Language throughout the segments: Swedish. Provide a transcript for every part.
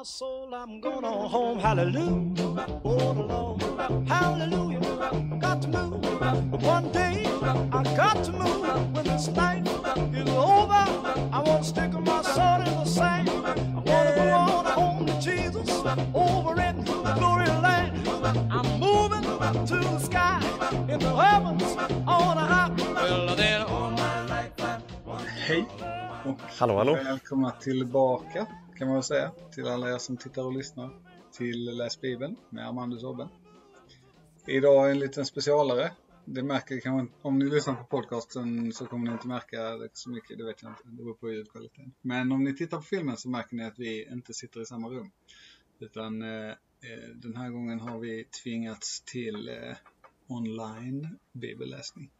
my soul, I'm going on home. Hallelujah. Oh, the Lord. Hallelujah. Got to move. One day, I got to move. When this night is over, I want to stick my sword in the sand. I want to go on home to Jesus over in glory land. I'm moving to the sky in the heavens on a high. Well, then all my life I Hej och Hallå, hallå. välkomna tillbaka kan man väl säga till alla er som tittar och lyssnar till Läs Bibeln med Amandus Obben. Idag en liten specialare. Det märker kanske om ni lyssnar på podcasten så kommer ni inte märka det så mycket, det vet jag inte, det beror på ljudkvaliteten. Men om ni tittar på filmen så märker ni att vi inte sitter i samma rum. Utan eh, eh, den här gången har vi tvingats till eh, online bibelläsning.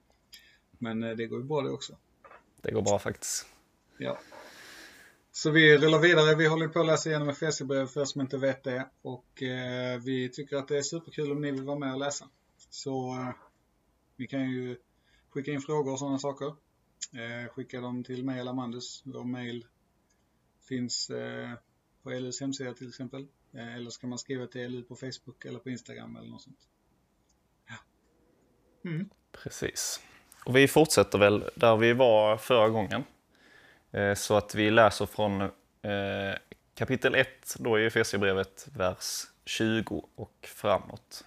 Men eh, det går ju bra det också. Det går bra faktiskt. Ja. Så vi rullar vidare. Vi håller på att läsa igenom Efesierbrev för er som inte vet det. Och eh, vi tycker att det är superkul om ni vill vara med och läsa. Så eh, ni kan ju skicka in frågor och sådana saker. Eh, skicka dem till mig eller Amandus. Vår mail finns eh, på LUs hemsida till exempel. Eh, eller så kan man skriva till LU på Facebook eller på Instagram eller något sånt. Ja. Mm. Precis. Och vi fortsätter väl där vi var förra gången. Eh, så att vi läser från eh, kapitel 1 då i Efesierbrevet, vers 20 och framåt.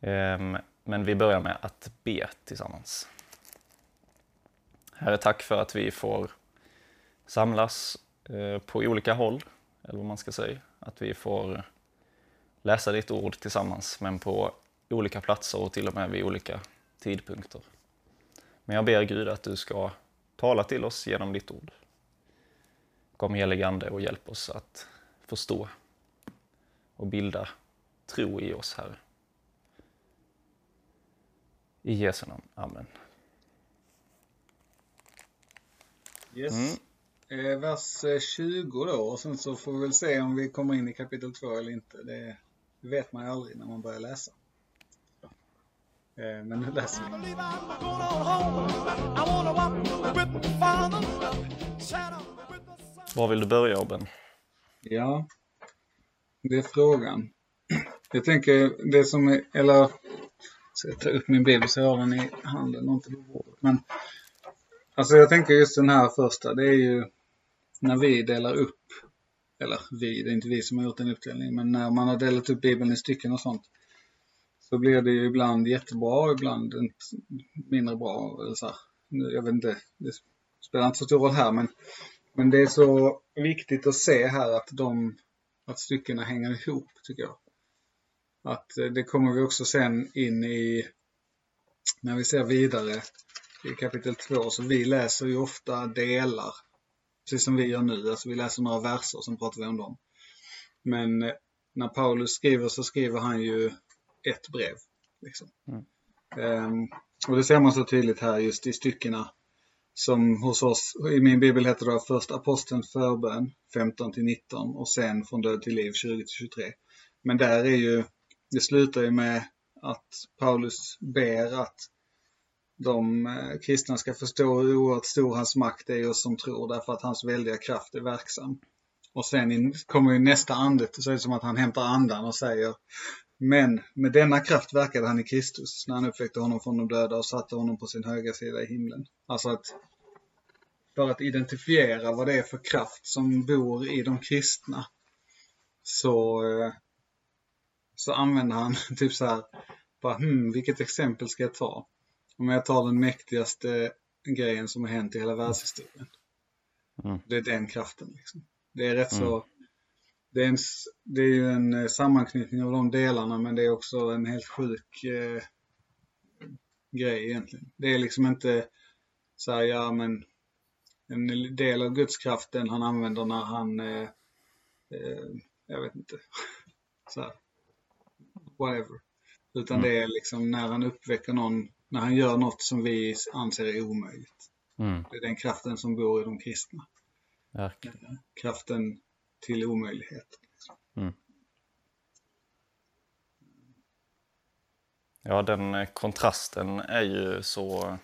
Ehm, men vi börjar med att be tillsammans. Herre, tack för att vi får samlas eh, på olika håll, eller vad man ska säga. Att vi får läsa ditt ord tillsammans, men på olika platser och till och med vid olika tidpunkter. Men jag ber Gud att du ska tala till oss genom ditt ord. Kom helig Ande och hjälp oss att förstå och bilda tro i oss, Herre. I Jesu namn. Amen. Yes. Mm. Eh, vers eh, 20 då och sen så får vi väl se om vi kommer in i kapitel 2 eller inte. Det vet man ju aldrig när man börjar läsa. Eh, men nu läser vi. Var vill du börja, Obben? Ja, det är frågan. Jag tänker det som är, eller ta upp min bibel så jag har den i handen och inte på bordet. Men alltså jag tänker just den här första, det är ju när vi delar upp, eller vi, det är inte vi som har gjort en uppdelning, men när man har delat upp bibeln i stycken och sånt. Så blir det ju ibland jättebra, ibland inte mindre bra. Eller så här. Jag vet inte, det spelar inte så stor roll här men, men det är så viktigt att se här att de att styckena hänger ihop tycker jag. Att eh, det kommer vi också sen in i när vi ser vidare i kapitel 2 så vi läser ju ofta delar. Precis som vi gör nu, alltså vi läser några verser och sen pratar vi om dem. Men eh, när Paulus skriver så skriver han ju ett brev. Liksom. Mm. Ehm, och det ser man så tydligt här just i styckena som hos oss, i min bibel heter det först apostelns förbön 15 till 19 och sen från död till liv 20 till 23. Men där är ju, det slutar ju med att Paulus ber att de eh, kristna ska förstå hur oerhört stor hans makt är och som tror därför att hans väldiga kraft är verksam. Och sen in, kommer ju nästa andet, så är det som att han hämtar andan och säger Men med denna kraft verkade han i Kristus när han uppväckte honom från de döda och satte honom på sin högra sida i himlen. Alltså att för att identifiera vad det är för kraft som bor i de kristna så, eh, så använder han typ så här, bara, hmm, vilket exempel ska jag ta? Om jag tar den mäktigaste grejen som har hänt i hela världshistorien. Mm. Det är den kraften. Liksom. Det är rätt så, det är, en, det är ju en eh, sammanknytning av de delarna men det är också en helt sjuk eh, grej egentligen. Det är liksom inte så här, ja men en del av Guds kraft den han använder när han, eh, eh, jag vet inte, så här, whatever. Utan Mm. det är liksom när han uppväcker någon, när han gör något som vi anser är omöjligt. Mm. Det är den kraften som bor i de kristna. Verkligen. Kraften till omöjlighet. Ja, den eh, kontrasten är ju så...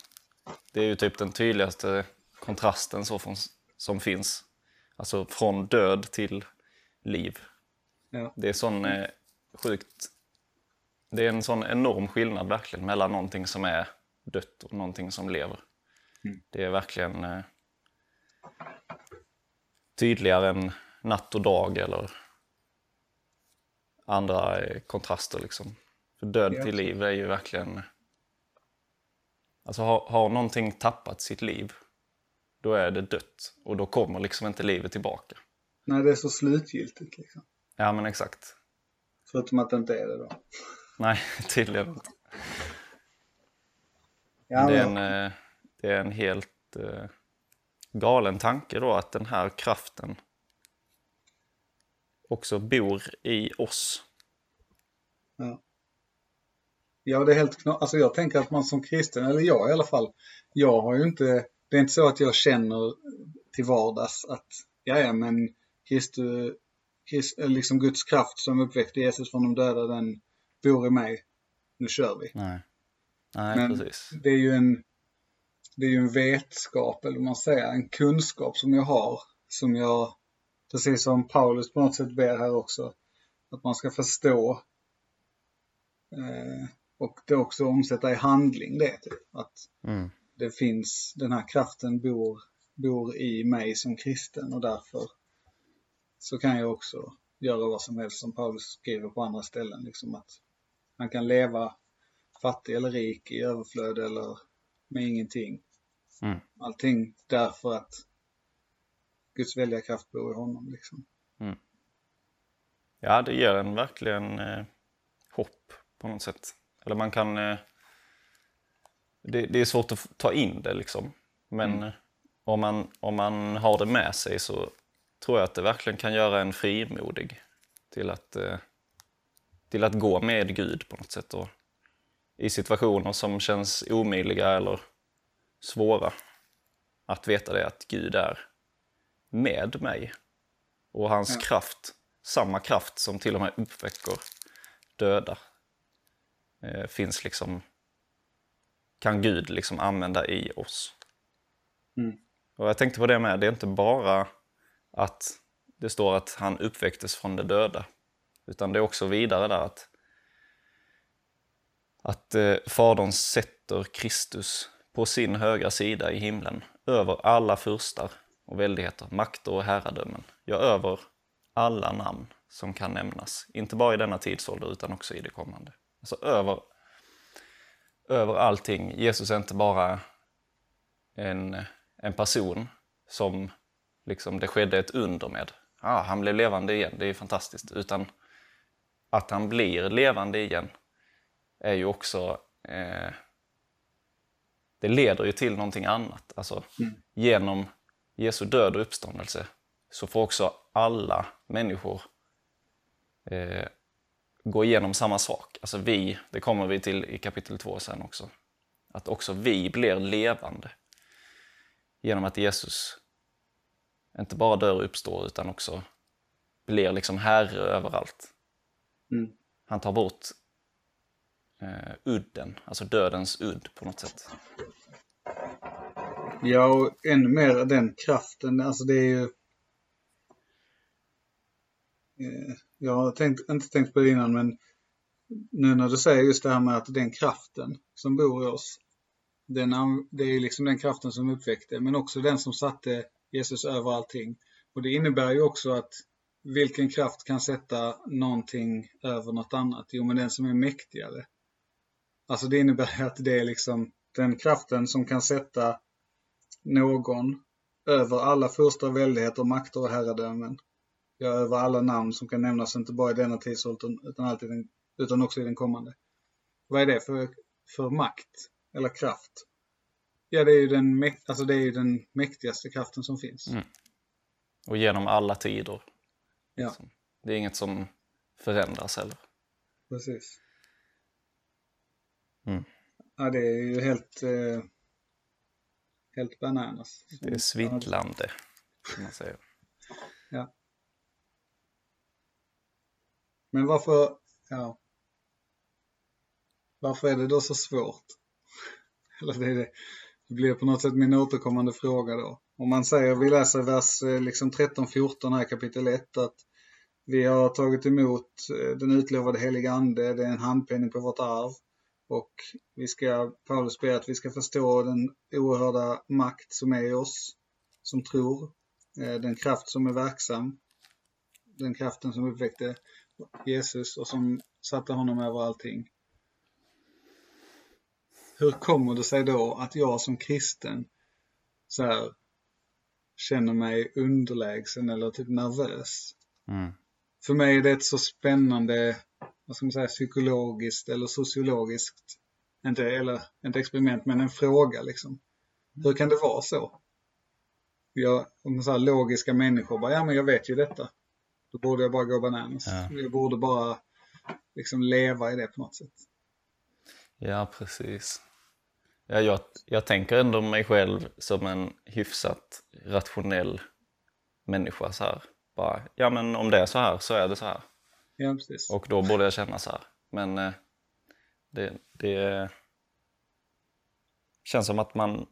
Det är ju typ den tydligaste kontrasten så från, som finns. Alltså från död till liv. Ja. Det är sån eh, sjukt... Det är en sån enorm skillnad verkligen mellan någonting som är dött och någonting som lever. Mm. Det är verkligen eh, tydligare än natt och dag eller andra eh, kontraster liksom. För död Ja, till liv är ju verkligen... Alltså har, har någonting tappat sitt liv, då är det dött. Och då kommer liksom inte livet tillbaka. Nej, det är så slutgiltigt liksom. Ja men exakt. Förutom att det inte är det då. Nej, tydligen inte. Ja, Det är men- en, eh, det är en helt eh, galen tanke då att den här kraften också bor i oss. Ja. ja, det är helt knas. Alltså jag tänker att man som kristen, eller jag i alla fall, jag har ju inte, det är inte så att jag känner till vardags att, ja ja men Kristu, Krist, eller liksom Guds kraft som uppväckte Jesus från de döda, den bor i mig. Nu kör vi. Nej, Nej Men- precis. Det är ju en, det är ju en vetskap, eller vad man säger, en kunskap som jag har, som jag, precis som Paulus på något sätt ber här också, att man ska förstå eh, och det också omsätta i handling det. Typ. Att Mm. det finns, den här kraften bor, bor i mig som kristen och därför så kan jag också göra vad som helst som Paulus skriver på andra ställen. Liksom att man kan leva fattig eller rik i överflöd eller med ingenting. Mm. Allting därför att Guds välja kraft bor i honom. Liksom. Ja, det ger en verkligen eh, hopp på något sätt. Eller man kan... Eh, det, det är svårt att ta in det liksom. Men Mm. eh, om, man, om man har det med sig så tror jag att det verkligen kan göra en frimodig till att, eh, till att gå med Gud på något sätt. Och I situationer som känns omöjliga eller svåra. Att veta det att Gud är med mig. Och hans Ja. kraft, samma kraft som till och med uppväcker döda, eh, finns liksom, kan Gud liksom använda i oss. Mm. Och jag tänkte på det med, det är inte bara att det står att han uppväcktes från de döda, utan det är också vidare där att, att eh, Fadern sätter Kristus på sin högra sida i himlen över alla furstar och väldigheter, makter och herradömen, ja, över alla namn som kan nämnas. Inte bara i denna tidsålder utan också i det kommande. Alltså över, över allting. Jesus är inte bara en, en person som liksom det skedde ett under med. Ah, han blev levande igen, det är fantastiskt. Utan att han blir levande igen är ju också... Eh, det leder ju till någonting annat. Alltså, Genom Jesu död och uppståndelse så får också alla människor eh, gå igenom samma sak. Alltså vi, det kommer vi till i kapitel 2 sen också. Att också vi blir levande genom att Jesus inte bara dör och uppstår utan också blir liksom herre överallt. Mm. Han tar bort eh, udden, alltså dödens udd på något sätt. Ja, och ännu mer den kraften, alltså det är ju... Eh, jag har tänkt, inte tänkt på det innan, men nu när du säger just det här med att den kraften som bor i oss, den, det är liksom den kraften som uppväckte, men också den som satte Jesus över allting. Och det innebär ju också att vilken kraft kan sätta någonting över något annat? Jo, men den som är mäktigare. Alltså det innebär att det är liksom den kraften som kan sätta någon över alla första väldigheter, makter och herradömen. Ja, över alla namn som kan nämnas, inte bara i denna tidsåldern utan, alltid den, utan också i den kommande. Vad är det för, för makt eller kraft? Ja, det är ju den, alltså det är ju den mäktigaste kraften som finns. Mm. Och genom alla tider. Ja. Liksom. Det är inget som förändras heller. Precis. Mm. Ja, det är ju helt, eh, helt bananas. Det är svindlande, kan man säga. Men varför, ja. Varför är det då så svårt? Eller det, är det, det blir på något sätt min återkommande fråga då. Om man säger, vi läser vers eh, liksom 13-14 här kapitel 1 att Vi har tagit emot eh, den utlovade heliga ande, det är en handpenning på vårt arv. Och vi ska, Paulus ber att vi ska förstå den oerhörda makt som är i oss, som tror, eh, den kraft som är verksam, den kraften som uppväckte Jesus och som satte honom över allting. Hur kommer det sig då att jag som kristen så här, känner mig underlägsen eller typ nervös? Mm. För mig är det ett så spännande, vad ska man säga, psykologiskt eller sociologiskt, inte, eller inte experiment, men en fråga liksom. Hur kan det vara så? Jag, om man säger logiska människor bara, ja men jag vet ju detta. Då borde jag bara gå bananas. Ja. Jag borde bara liksom leva i det på något sätt. Ja, precis. Ja, jag, jag tänker ändå mig själv som en hyfsat rationell människa. Så här. Bara, ja, men om det är så här så är det så här. Ja, precis. Och då borde jag känna så här. Men eh, det, det känns som att man,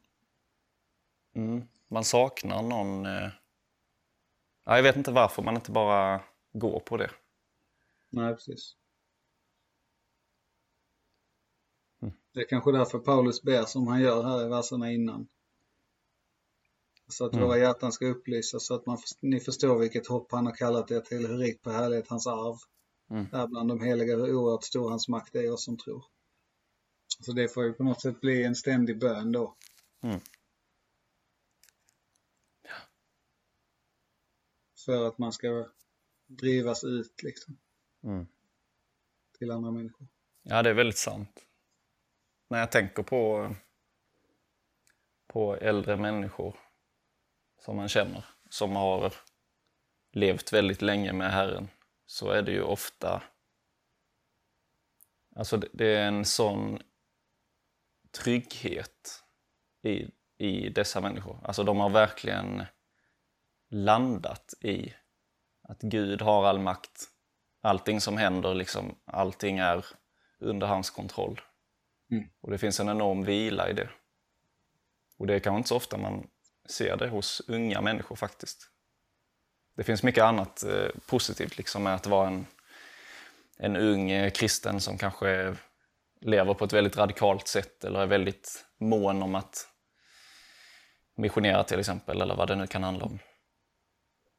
mm, man saknar någon... Eh, ja, jag vet inte varför man inte bara går på det. Nej, precis. Mm. Det är kanske därför Paulus ber som han gör här i verserna innan. Så att Mm. våra hjärtan ska upplysas så att man, ni förstår vilket hopp han har kallat er till, hur rikt på härlighet hans arv Mm. är bland de heliga, hur oerhört stor hans makt är oss som tror. Så det får ju på något sätt bli en ständig bön då. Mm. För att man ska drivas ut liksom Mm. till andra människor. Ja, det är väldigt sant. När jag tänker på, på äldre människor som man känner, som har levt väldigt länge med Herren, så är det ju ofta... Alltså det, det är en sån trygghet i, i dessa människor. Alltså de har verkligen landat i att Gud har all makt. Allting som händer, liksom, allting är under hans kontroll. Mm. Och det finns en enorm vila i det. Och det är kanske inte så ofta man ser det hos unga människor faktiskt. Det finns mycket annat eh, positivt liksom, med att vara en, en ung eh, kristen som kanske lever på ett väldigt radikalt sätt eller är väldigt mån om att missionera till exempel, eller vad det nu kan handla om.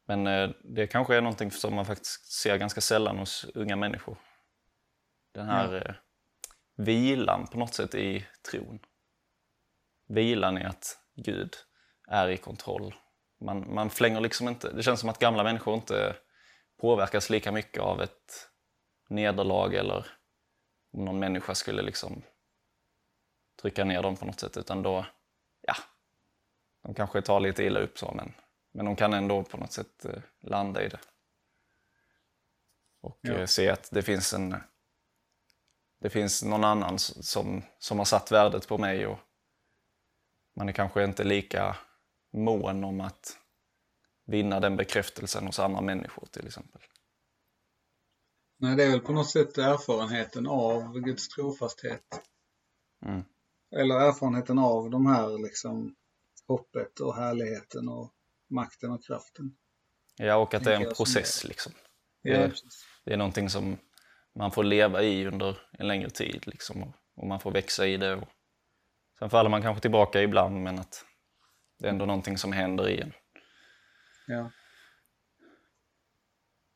Men eh, det kanske är någonting som man faktiskt ser ganska sällan hos unga människor. Den här eh, vilan på något sätt i tron. Vilan i att Gud är i kontroll. Man, man flänger liksom inte, det känns som att gamla människor inte påverkas lika mycket av ett nederlag eller om någon människa skulle liksom trycka ner dem på något sätt, utan då, ja, de kanske tar lite illa upp så, men, men de kan ändå på något sätt eh, landa i det. Och Ja. eh, se att det finns en det finns någon annan som, som har satt värdet på mig och man är kanske inte lika mån om att vinna den bekräftelsen hos andra människor till exempel. Nej, det är väl på något sätt erfarenheten av Guds trofasthet. Mm. Eller erfarenheten av de här liksom hoppet och härligheten och makten och kraften. Ja, och att det är en process liksom. Ja, Det- precis. Det är någonting som man får leva i under en längre tid liksom, och, och man får växa i det. Och sen faller man kanske tillbaka ibland men att det är ändå någonting som händer i en. Ja.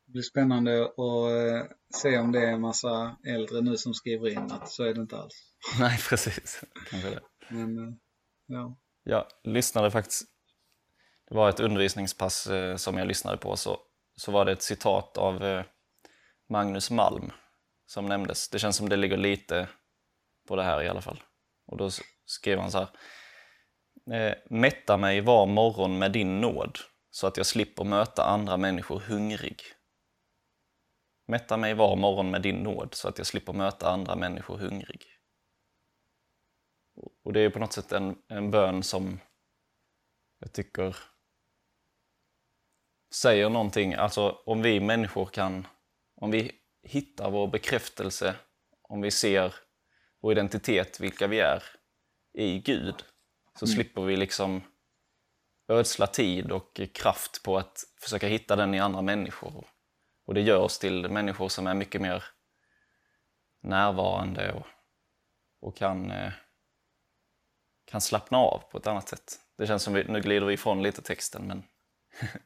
Det blir spännande att eh, se om det är en massa äldre nu som skriver in att så är det inte alls. Nej, precis. Kanske det. Men eh, ja. Jag lyssnade faktiskt, det var ett undervisningspass eh, som jag lyssnade på, så, så var det ett citat av Magnus Malm som nämndes. Det känns som det ligger lite på det här i alla fall. Och då skrev han så här. Eh, mätta mig var morgon med din nåd så att jag slipper möta andra människor hungrig. Mätta mig var morgon med din nåd så att jag slipper möta andra människor hungrig. Och det är på något sätt en, en bön som jag tycker säger någonting. Alltså om vi människor kan, om vi hittar vår bekräftelse, om vi ser vår identitet, vilka vi är, i Gud, så slipper vi liksom ödsla tid och kraft på att försöka hitta den i andra människor. Och det gör oss till människor som är mycket mer närvarande och, och kan, eh, kan slappna av på ett annat sätt. Det känns som vi, nu glider vi ifrån lite texten men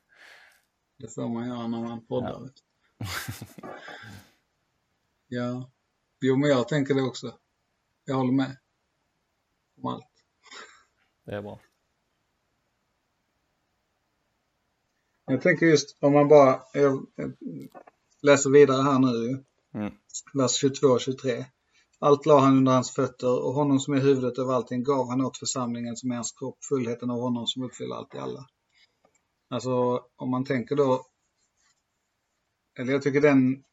Det får man göra när man poddar. Ja. ja. Jo, men jag tänker det också. Jag håller med. Om allt. Det är bra. Jag tänker just om man bara jag, läser vidare här nu. Mm. vers 22 och 23. Allt la han under hans fötter och honom som är huvudet över allting gav han åt församlingen som är hans kropp, fullheten av honom som uppfyller allt i alla. Alltså om man tänker då, eller jag tycker den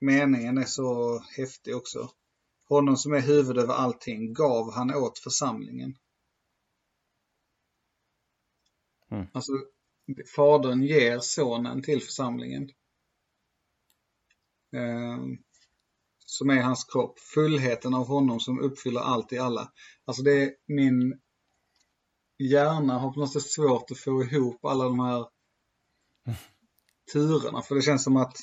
meningen är så häftig också. Honom som är huvud över allting gav han åt församlingen. Mm. Alltså, fadern ger sonen till församlingen. Eh, som är hans kropp. Fullheten av honom som uppfyller allt i alla. Alltså det är min hjärna har på något sätt svårt att få ihop alla de här turerna. För det känns som att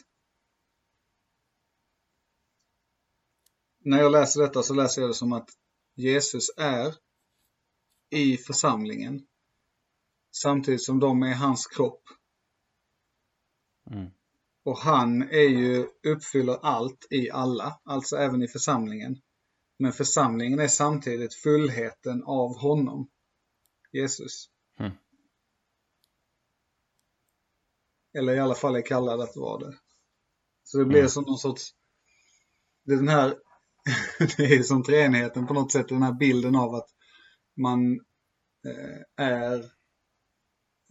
när jag läser detta så läser jag det som att Jesus är i församlingen samtidigt som de är hans kropp. Mm. Och han är ju, uppfyller allt i alla, alltså även i församlingen. Men församlingen är samtidigt fullheten av honom, Jesus. Mm. Eller i alla fall är kallad att vara det. Så det blir Mm. som någon sorts, det är den här, det är som treenigheten på något sätt, den här bilden av att man eh, är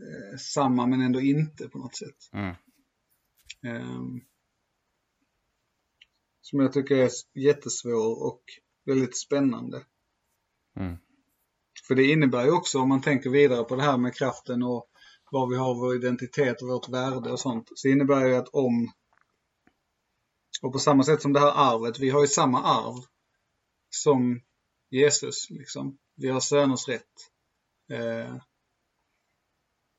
eh, samma men ändå inte på något sätt. Mm. Ehm, som jag tycker är jättesvår och väldigt spännande. Mm. För det innebär ju också, om man tänker vidare på det här med kraften och var vi har vår identitet och vårt värde och sånt, så innebär ju att om, och på samma sätt som det här arvet, vi har ju samma arv som Jesus, liksom. Vi har söners rätt. Eh,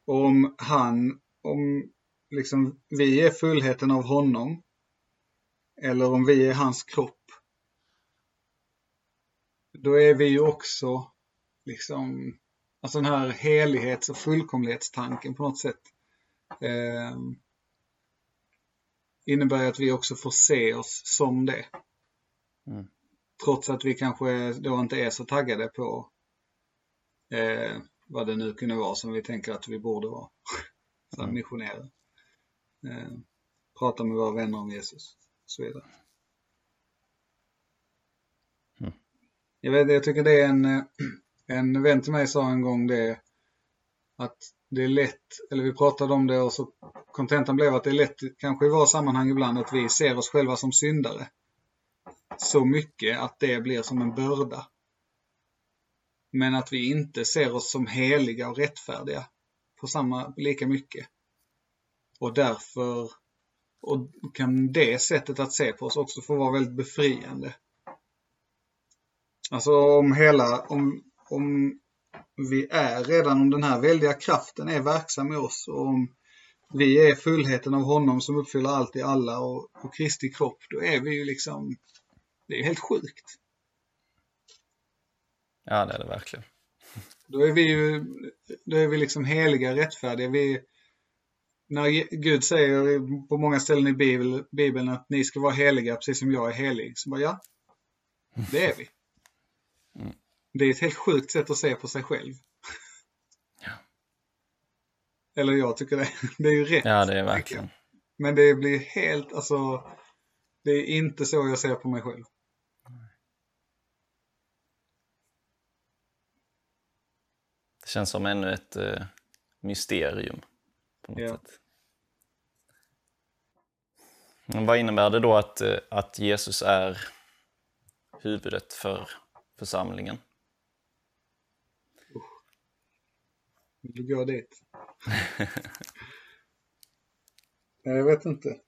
om han, om liksom vi är fullheten av honom, eller om vi är hans kropp, då är vi ju också liksom, alltså den här helighets och fullkomlighetstanken på något sätt eh, innebär att vi också får se oss som det. Mm. Trots att vi kanske då inte är så taggade på eh, vad det nu kunde vara som vi tänker att vi borde vara. Så Mm. missionera. Eh, prata med våra vänner om Jesus och så vidare. Mm. Jag, vet, jag tycker det är en, eh, en vän till mig sa en gång det att det är lätt, eller vi pratade om det och så kontentan blev att det är lätt, kanske i våra sammanhang ibland, att vi ser oss själva som syndare. Så mycket att det blir som en börda. Men att vi inte ser oss som heliga och rättfärdiga på samma, lika mycket. Och därför och kan det sättet att se på oss också få vara väldigt befriande. Alltså om hela, om, om vi är redan, om den här väldiga kraften är verksam i oss och om vi är fullheten av honom som uppfyller allt i alla och, och Kristi kropp, då är vi ju liksom, det är helt sjukt. Ja, det är det verkligen. Då är vi ju, då är vi liksom heliga, rättfärdiga. Vi, när Gud säger på många ställen i Bibeln, Bibeln att ni ska vara heliga precis som jag är helig, så bara ja, det är vi. Mm. Det är ett helt sjukt sätt att se på sig själv. Ja. Eller jag tycker det. Det är ju rätt. Ja, det är verkligen. Men det blir helt, alltså, det är inte så jag ser på mig själv. Känns som ännu ett eh, mysterium på något Ja. sätt. Men vad innebär det då att, eh, att Jesus är huvudet för församlingen? Vill du gå dit? jag vet inte.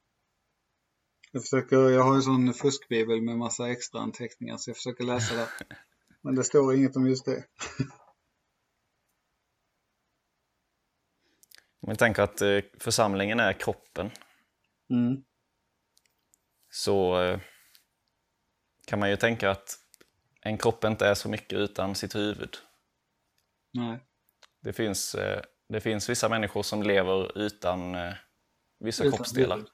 Jag försöker, jag har en sån fuskbibel med massa extra anteckningar så jag försöker läsa det. Men det står inget om just det. Om vi tänker att eh, församlingen är kroppen Mm. så eh, kan man ju tänka att en kropp inte är så mycket utan sitt huvud. Nej. Det finns, eh, det finns vissa människor som lever utan vissa Utan kroppsdelar.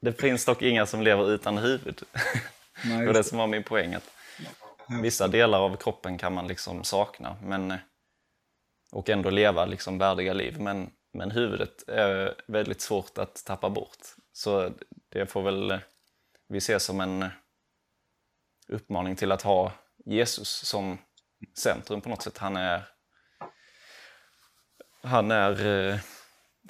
Det finns dock inga som lever utan huvud. Nej, Det var det som var min poäng. Att vissa delar av kroppen kan man liksom sakna men, och ändå leva liksom värdiga liv. Men, men huvudet är väldigt svårt att tappa bort. Så det får väl vi se som en uppmaning till att ha Jesus som centrum på något sätt. Han är, han är eh,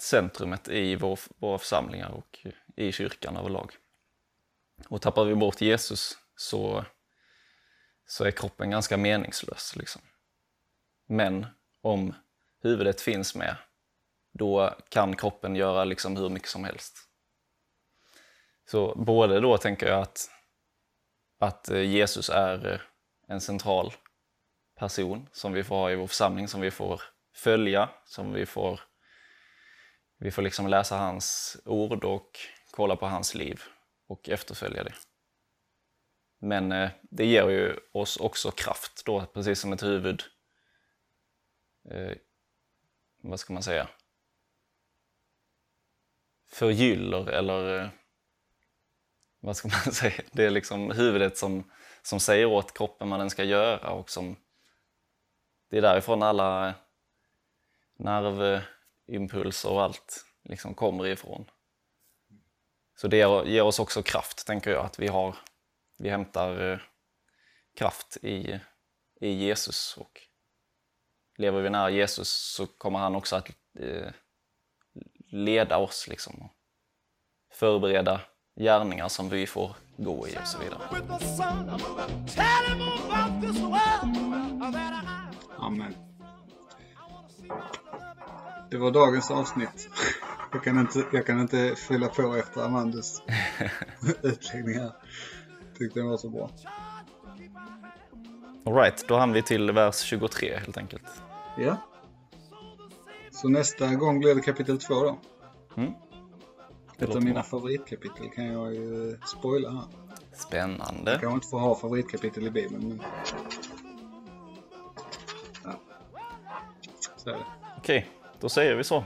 centrumet i vår, våra församlingar och i kyrkan överlag. Och tappar vi bort Jesus så, så är kroppen ganska meningslös. Liksom. Men om huvudet finns med, då kan kroppen göra liksom hur mycket som helst. Så både då tänker jag att, att eh, Jesus är eh, en central person som vi får ha i vår församling, som vi får följa, som vi får, vi får liksom läsa hans ord och kolla på hans liv och efterfölja det. Men eh, det ger ju oss också kraft då, precis som ett huvud. Eh, vad ska man säga? Förgyller eller eh, vad ska man säga? Det är liksom huvudet som, som säger åt kroppen vad den ska göra och som det är därifrån alla nervimpulser och allt liksom kommer ifrån. Så det ger oss också kraft, tänker jag, att vi har vi hämtar eh, kraft i, i Jesus och lever vi nära Jesus så kommer han också att eh, leda oss liksom och förbereda gärningar som vi får gå i och så vidare. Amen. Det var dagens avsnitt. Jag kan inte, jag kan inte fylla på efter Amandas utläggning här. Tyckte den var så bra. Alright, då hann vi till vers 23 helt enkelt. Ja. Så nästa gång blir det kapitel två då. Mm. Ett av mina bra. favoritkapitel kan jag ju spoila här. Spännande. Jag kanske inte får ha favoritkapitel i Bibeln men... Ja. Så är det. Okej, då säger vi så.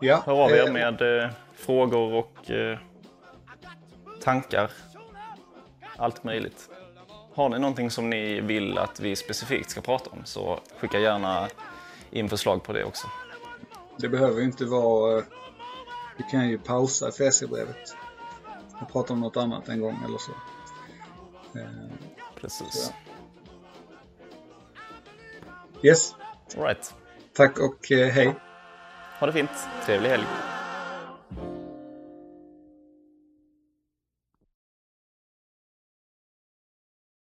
Ja. Hör av er eh, med eh, frågor och eh, tankar. Allt möjligt. Har ni någonting som ni vill att vi specifikt ska prata om så skicka gärna in förslag på det också. Det behöver ju inte vara... eh, Vi kan ju pausa Efesierbrevet och prata om något annat en gång eller så. Eh, Precis. Yes, All right. tack och eh, hej. Ha det fint. Trevlig helg.